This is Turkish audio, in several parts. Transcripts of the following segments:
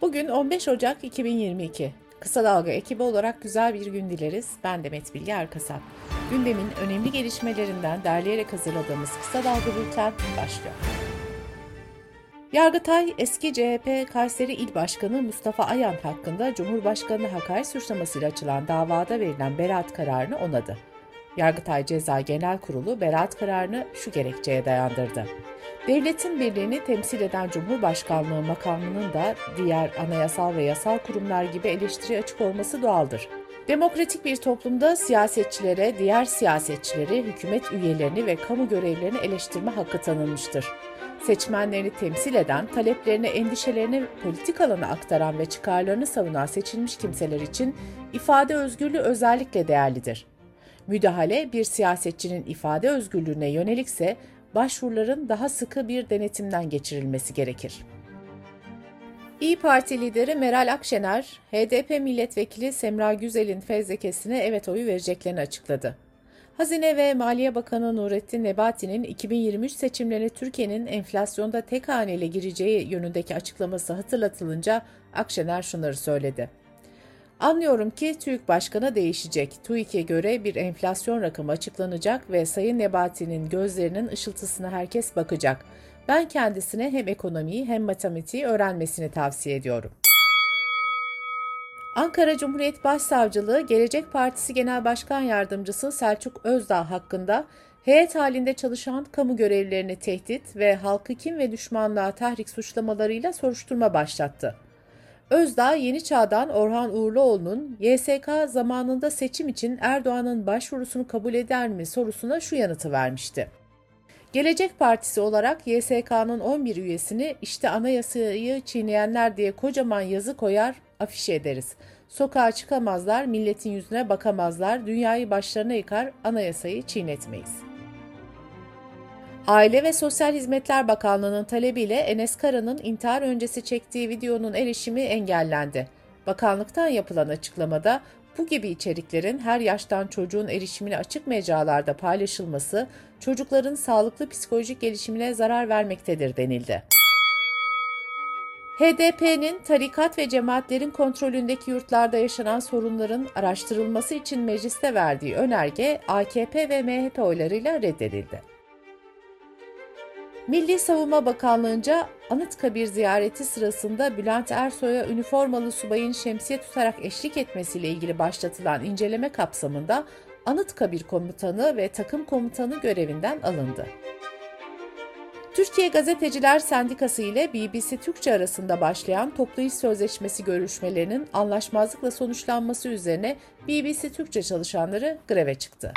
Bugün 15 Ocak 2022. Kısa Dalga ekibi olarak güzel bir gün dileriz. Ben Demet Bilge Erkasap. Gündemin önemli gelişmelerinden derleyerek hazırladığımız Kısa Dalga Bülten başlıyor. Yargıtay, eski CHP Kayseri İl Başkanı Mustafa Ayan hakkında Cumhurbaşkanı hakaret suçlamasıyla açılan davada verilen beraat kararını onadı. Yargıtay Ceza Genel Kurulu beraat kararını şu gerekçeye dayandırdı. Devletin birliğini temsil eden Cumhurbaşkanlığı makamının da diğer anayasal ve yasal kurumlar gibi eleştiri açık olması doğaldır. Demokratik bir toplumda siyasetçilere, diğer siyasetçileri, hükümet üyelerini ve kamu görevlerini eleştirme hakkı tanınmıştır. Seçmenlerini temsil eden, taleplerini, endişelerini politik alana aktaran ve çıkarlarını savunan seçilmiş kimseler için ifade özgürlüğü özellikle değerlidir. Müdahale bir siyasetçinin ifade özgürlüğüne yönelikse başvuruların daha sıkı bir denetimden geçirilmesi gerekir. İyi Parti lideri Meral Akşener, HDP milletvekili Semra Güzel'in fezlekesine evet oyu vereceklerini açıkladı. Hazine ve Maliye Bakanı Nurettin Nebati'nin 2023 seçimlerine Türkiye'nin enflasyonda tek haneyle gireceği yönündeki açıklaması hatırlatılınca Akşener şunları söyledi. Anlıyorum ki TÜİK Başkanı değişecek. TÜİK'e göre bir enflasyon rakamı açıklanacak ve Sayın Nebati'nin gözlerinin ışıltısına herkes bakacak. Ben kendisine hem ekonomiyi hem matematiği öğrenmesini tavsiye ediyorum. Ankara Cumhuriyet Başsavcılığı Gelecek Partisi Genel Başkan Yardımcısı Selçuk Özdağ hakkında heyet halinde çalışan kamu görevlilerini tehdit ve halkı kim ve düşmanlığa tahrik suçlamalarıyla soruşturma başlattı. Özdağ Yeni Çağ'dan Orhan Uğurluoğlu'nun YSK zamanında seçim için Erdoğan'ın başvurusunu kabul eder mi sorusuna şu yanıtı vermişti. Gelecek Partisi olarak YSK'nın 11 üyesini işte anayasayı çiğneyenler diye kocaman yazı koyar, afişe ederiz. Sokağa çıkamazlar, milletin yüzüne bakamazlar, dünyayı başlarına yıkar, anayasayı çiğnetmeyiz.'' Aile ve Sosyal Hizmetler Bakanlığı'nın talebiyle Enes Kara'nın intihar öncesi çektiği videonun erişimi engellendi. Bakanlıktan yapılan açıklamada bu gibi içeriklerin her yaştan çocuğun erişimine açık mecralarda paylaşılması çocukların sağlıklı psikolojik gelişimine zarar vermektedir denildi. HDP'nin tarikat ve cemaatlerin kontrolündeki yurtlarda yaşanan sorunların araştırılması için mecliste verdiği önerge AKP ve MHP oylarıyla reddedildi. Milli Savunma Bakanlığı'nca Anıtkabir ziyareti sırasında Bülent Ersoy'a üniformalı subayın şemsiye tutarak eşlik etmesiyle ilgili başlatılan inceleme kapsamında Anıtkabir komutanı ve takım komutanı görevinden alındı. Türkiye Gazeteciler Sendikası ile BBC Türkçe arasında başlayan toplu iş sözleşmesi görüşmelerinin anlaşmazlıkla sonuçlanması üzerine BBC Türkçe çalışanları greve çıktı.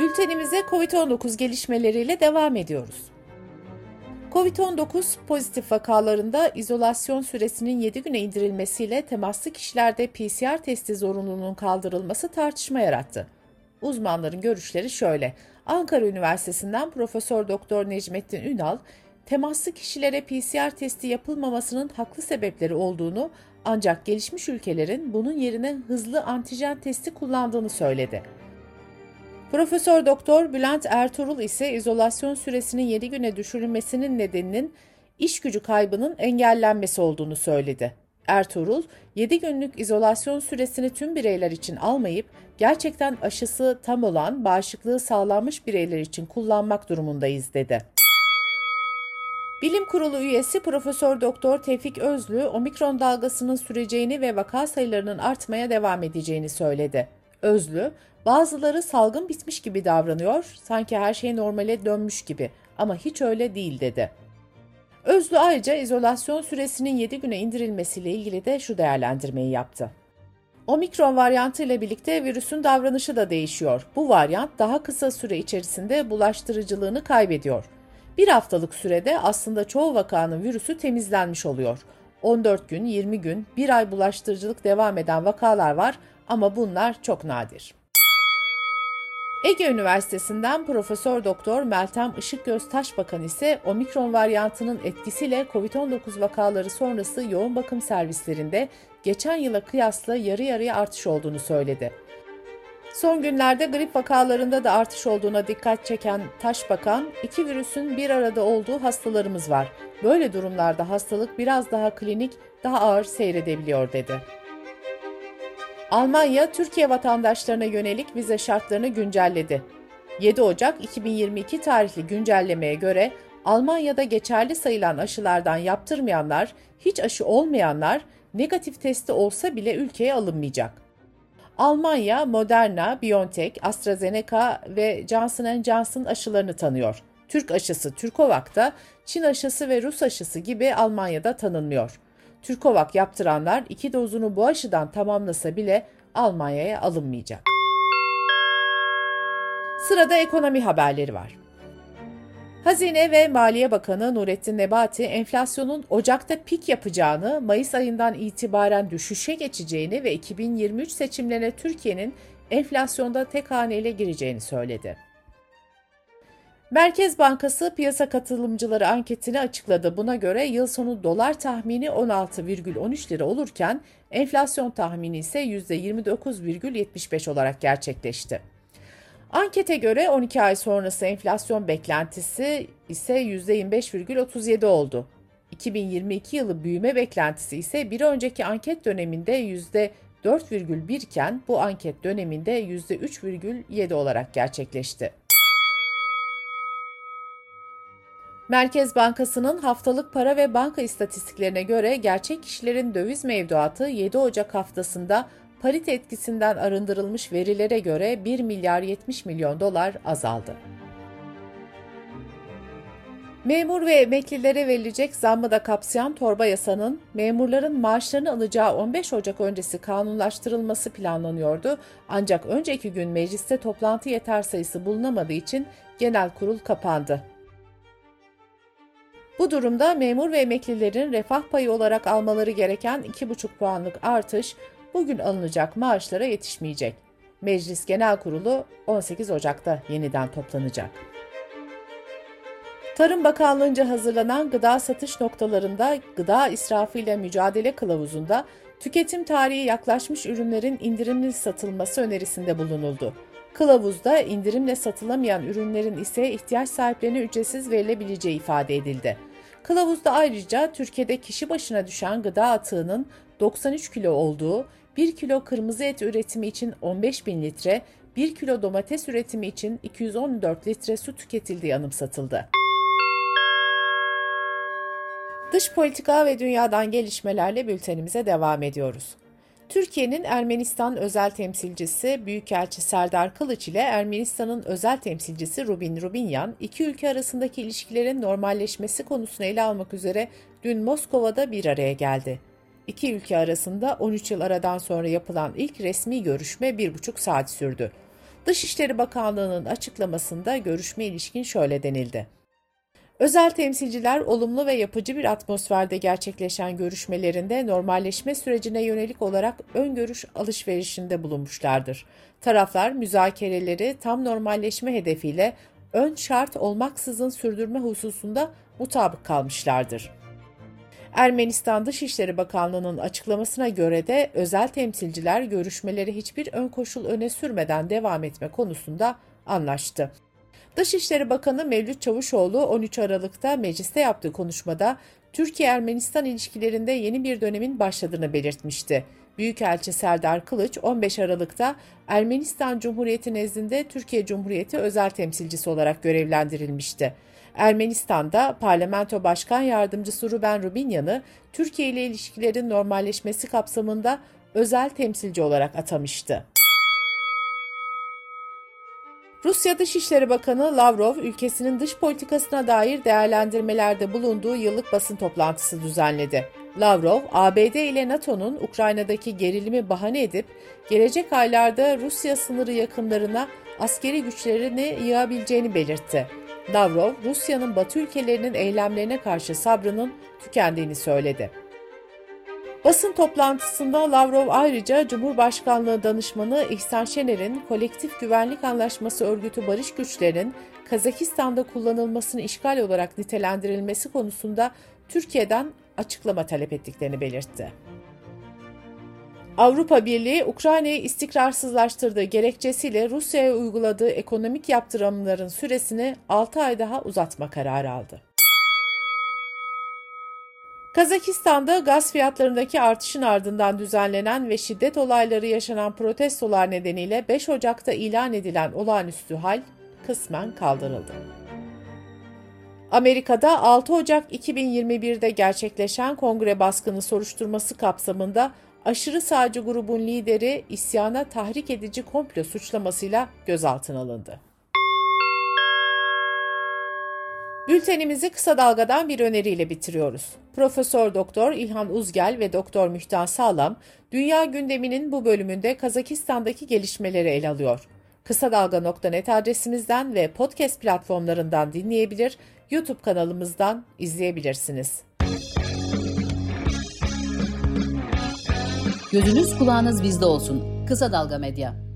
Bültenimize COVID-19 gelişmeleriyle devam ediyoruz. COVID-19 pozitif vakalarında izolasyon süresinin 7 güne indirilmesiyle temaslı kişilerde PCR testi zorunluluğunun kaldırılması tartışma yarattı. Uzmanların görüşleri şöyle. Ankara Üniversitesi'nden Profesör Doktor Necmettin Ünal, temaslı kişilere PCR testi yapılmamasının haklı sebepleri olduğunu ancak gelişmiş ülkelerin bunun yerine hızlı antijen testi kullandığını söyledi. Profesör Doktor Bülent Ertuğrul ise izolasyon süresinin 7 güne düşürülmesinin nedeninin iş gücü kaybının engellenmesi olduğunu söyledi. Ertuğrul, 7 günlük izolasyon süresini tüm bireyler için almayıp gerçekten aşısı tam olan, bağışıklığı sağlanmış bireyler için kullanmak durumundayız dedi. Bilim Kurulu üyesi Profesör Doktor Tevfik Özlü, omikron dalgasının süreceğini ve vaka sayılarının artmaya devam edeceğini söyledi. Özlü, Bazıları salgın bitmiş gibi davranıyor, sanki her şey normale dönmüş gibi ama hiç öyle değil dedi. Özlü ayrıca izolasyon süresinin 7 güne indirilmesiyle ilgili de şu değerlendirmeyi yaptı. Omikron varyantı ile birlikte virüsün davranışı da değişiyor. Bu varyant daha kısa süre içerisinde bulaştırıcılığını kaybediyor. Bir haftalık sürede aslında çoğu vakanın virüsü temizlenmiş oluyor. 14 gün, 20 gün, bir ay bulaştırıcılık devam eden vakalar var ama bunlar çok nadir. Ege Üniversitesi'nden Profesör Doktor Meltem Işıkgöz Taşbakan ise omikron varyantının etkisiyle COVID-19 vakaları sonrası yoğun bakım servislerinde geçen yıla kıyasla yarı yarıya artış olduğunu söyledi. Son günlerde grip vakalarında da artış olduğuna dikkat çeken Taşbakan, iki virüsün bir arada olduğu hastalarımız var. Böyle durumlarda hastalık biraz daha klinik, daha ağır seyredebiliyor dedi. Almanya, Türkiye vatandaşlarına yönelik vize şartlarını güncelledi. 7 Ocak 2022 tarihli güncellemeye göre Almanya'da geçerli sayılan aşılardan yaptırmayanlar, hiç aşı olmayanlar negatif testi olsa bile ülkeye alınmayacak. Almanya, Moderna, BioNTech, AstraZeneca ve Johnson Johnson aşılarını tanıyor. Türk aşısı Türkovak'ta, Çin aşısı ve Rus aşısı gibi Almanya'da tanınmıyor. Türkovak yaptıranlar iki dozunu bu aşıdan tamamlasa bile Almanya'ya alınmayacak. Sırada ekonomi haberleri var. Hazine ve Maliye Bakanı Nurettin Nebati enflasyonun Ocak'ta pik yapacağını, Mayıs ayından itibaren düşüşe geçeceğini ve 2023 seçimlerine Türkiye'nin enflasyonda tek haneyle gireceğini söyledi. Merkez Bankası piyasa katılımcıları anketini açıkladı. Buna göre yıl sonu dolar tahmini 16,13 lira olurken enflasyon tahmini ise %29,75 olarak gerçekleşti. Ankete göre 12 ay sonrası enflasyon beklentisi ise %25,37 oldu. 2022 yılı büyüme beklentisi ise bir önceki anket döneminde %4,1 iken bu anket döneminde %3,7 olarak gerçekleşti. Merkez Bankası'nın haftalık para ve banka istatistiklerine göre gerçek kişilerin döviz mevduatı 7 Ocak haftasında parite etkisinden arındırılmış verilere göre 1 milyar 70 milyon dolar azaldı. Memur ve emeklilere verilecek zammı da kapsayan torba yasanın memurların maaşlarını alacağı 15 Ocak öncesi kanunlaştırılması planlanıyordu. Ancak önceki gün mecliste toplantı yeter sayısı bulunamadığı için genel kurul kapandı. Bu durumda memur ve emeklilerin refah payı olarak almaları gereken 2,5 puanlık artış bugün alınacak maaşlara yetişmeyecek. Meclis Genel Kurulu 18 Ocak'ta yeniden toplanacak. Tarım Bakanlığı'nca hazırlanan gıda satış noktalarında gıda israfı ile mücadele kılavuzunda tüketim tarihi yaklaşmış ürünlerin indirimli satılması önerisinde bulunuldu. Kılavuzda indirimle satılamayan ürünlerin ise ihtiyaç sahiplerine ücretsiz verilebileceği ifade edildi. Kılavuzda ayrıca Türkiye'de kişi başına düşen gıda atığının 93 kilo olduğu, 1 kilo kırmızı et üretimi için 15 bin litre, 1 kilo domates üretimi için 214 litre su tüketildiği anımsatıldı. Dış politika ve dünyadan gelişmelerle bültenimize devam ediyoruz. Türkiye'nin Ermenistan özel temsilcisi Büyükelçi Serdar Kılıç ile Ermenistan'ın özel temsilcisi Rubin Rubinyan, iki ülke arasındaki ilişkilerin normalleşmesi konusunu ele almak üzere dün Moskova'da bir araya geldi. İki ülke arasında 13 yıl aradan sonra yapılan ilk resmi görüşme bir buçuk saat sürdü. Dışişleri Bakanlığı'nın açıklamasında görüşme ilişkin şöyle denildi. Özel temsilciler olumlu ve yapıcı bir atmosferde gerçekleşen görüşmelerinde normalleşme sürecine yönelik olarak öngörüş alışverişinde bulunmuşlardır. Taraflar müzakereleri tam normalleşme hedefiyle ön şart olmaksızın sürdürme hususunda mutabık kalmışlardır. Ermenistan Dışişleri Bakanlığı'nın açıklamasına göre de özel temsilciler görüşmeleri hiçbir ön koşul öne sürmeden devam etme konusunda anlaştı. Dışişleri Bakanı Mevlüt Çavuşoğlu 13 Aralık'ta mecliste yaptığı konuşmada Türkiye-Ermenistan ilişkilerinde yeni bir dönemin başladığını belirtmişti. Büyükelçi Serdar Kılıç 15 Aralık'ta Ermenistan Cumhuriyeti nezdinde Türkiye Cumhuriyeti özel temsilcisi olarak görevlendirilmişti. Ermenistan'da Parlamento Başkan Yardımcısı Ruben Rubinyan'ı Türkiye ile ilişkilerin normalleşmesi kapsamında özel temsilci olarak atamıştı. Rusya Dışişleri Bakanı Lavrov, ülkesinin dış politikasına dair değerlendirmelerde bulunduğu yıllık basın toplantısı düzenledi. Lavrov, ABD ile NATO'nun Ukrayna'daki gerilimi bahane edip gelecek aylarda Rusya sınırı yakınlarına askeri güçlerini yığabileceğini belirtti. Lavrov, Rusya'nın Batı ülkelerinin eylemlerine karşı sabrının tükendiğini söyledi. Basın toplantısında Lavrov ayrıca Cumhurbaşkanlığı danışmanı İhsan Şener'in Kolektif Güvenlik Anlaşması örgütü barış güçlerinin Kazakistan'da kullanılmasını işgal olarak nitelendirilmesi konusunda Türkiye'den açıklama talep ettiklerini belirtti. Avrupa Birliği, Ukrayna'yı istikrarsızlaştırdığı gerekçesiyle Rusya'ya uyguladığı ekonomik yaptırımların süresini 6 ay daha uzatma kararı aldı. Kazakistan'da gaz fiyatlarındaki artışın ardından düzenlenen ve şiddet olayları yaşanan protestolar nedeniyle 5 Ocak'ta ilan edilen olağanüstü hal kısmen kaldırıldı. Amerika'da 6 Ocak 2021'de gerçekleşen kongre baskını soruşturması kapsamında aşırı sağcı grubun lideri isyana tahrik edici komplo suçlamasıyla gözaltına alındı. Bültenimizi kısa dalgadan bir öneriyle bitiriyoruz. Profesör Doktor İlhan Uzgel ve Doktor Mühtan Sağlam, dünya gündeminin bu bölümünde Kazakistan'daki gelişmeleri ele alıyor. Kısa Dalga.net adresimizden ve podcast platformlarından dinleyebilir, YouTube kanalımızdan izleyebilirsiniz. Gözünüz kulağınız bizde olsun. Kısa Dalga Medya.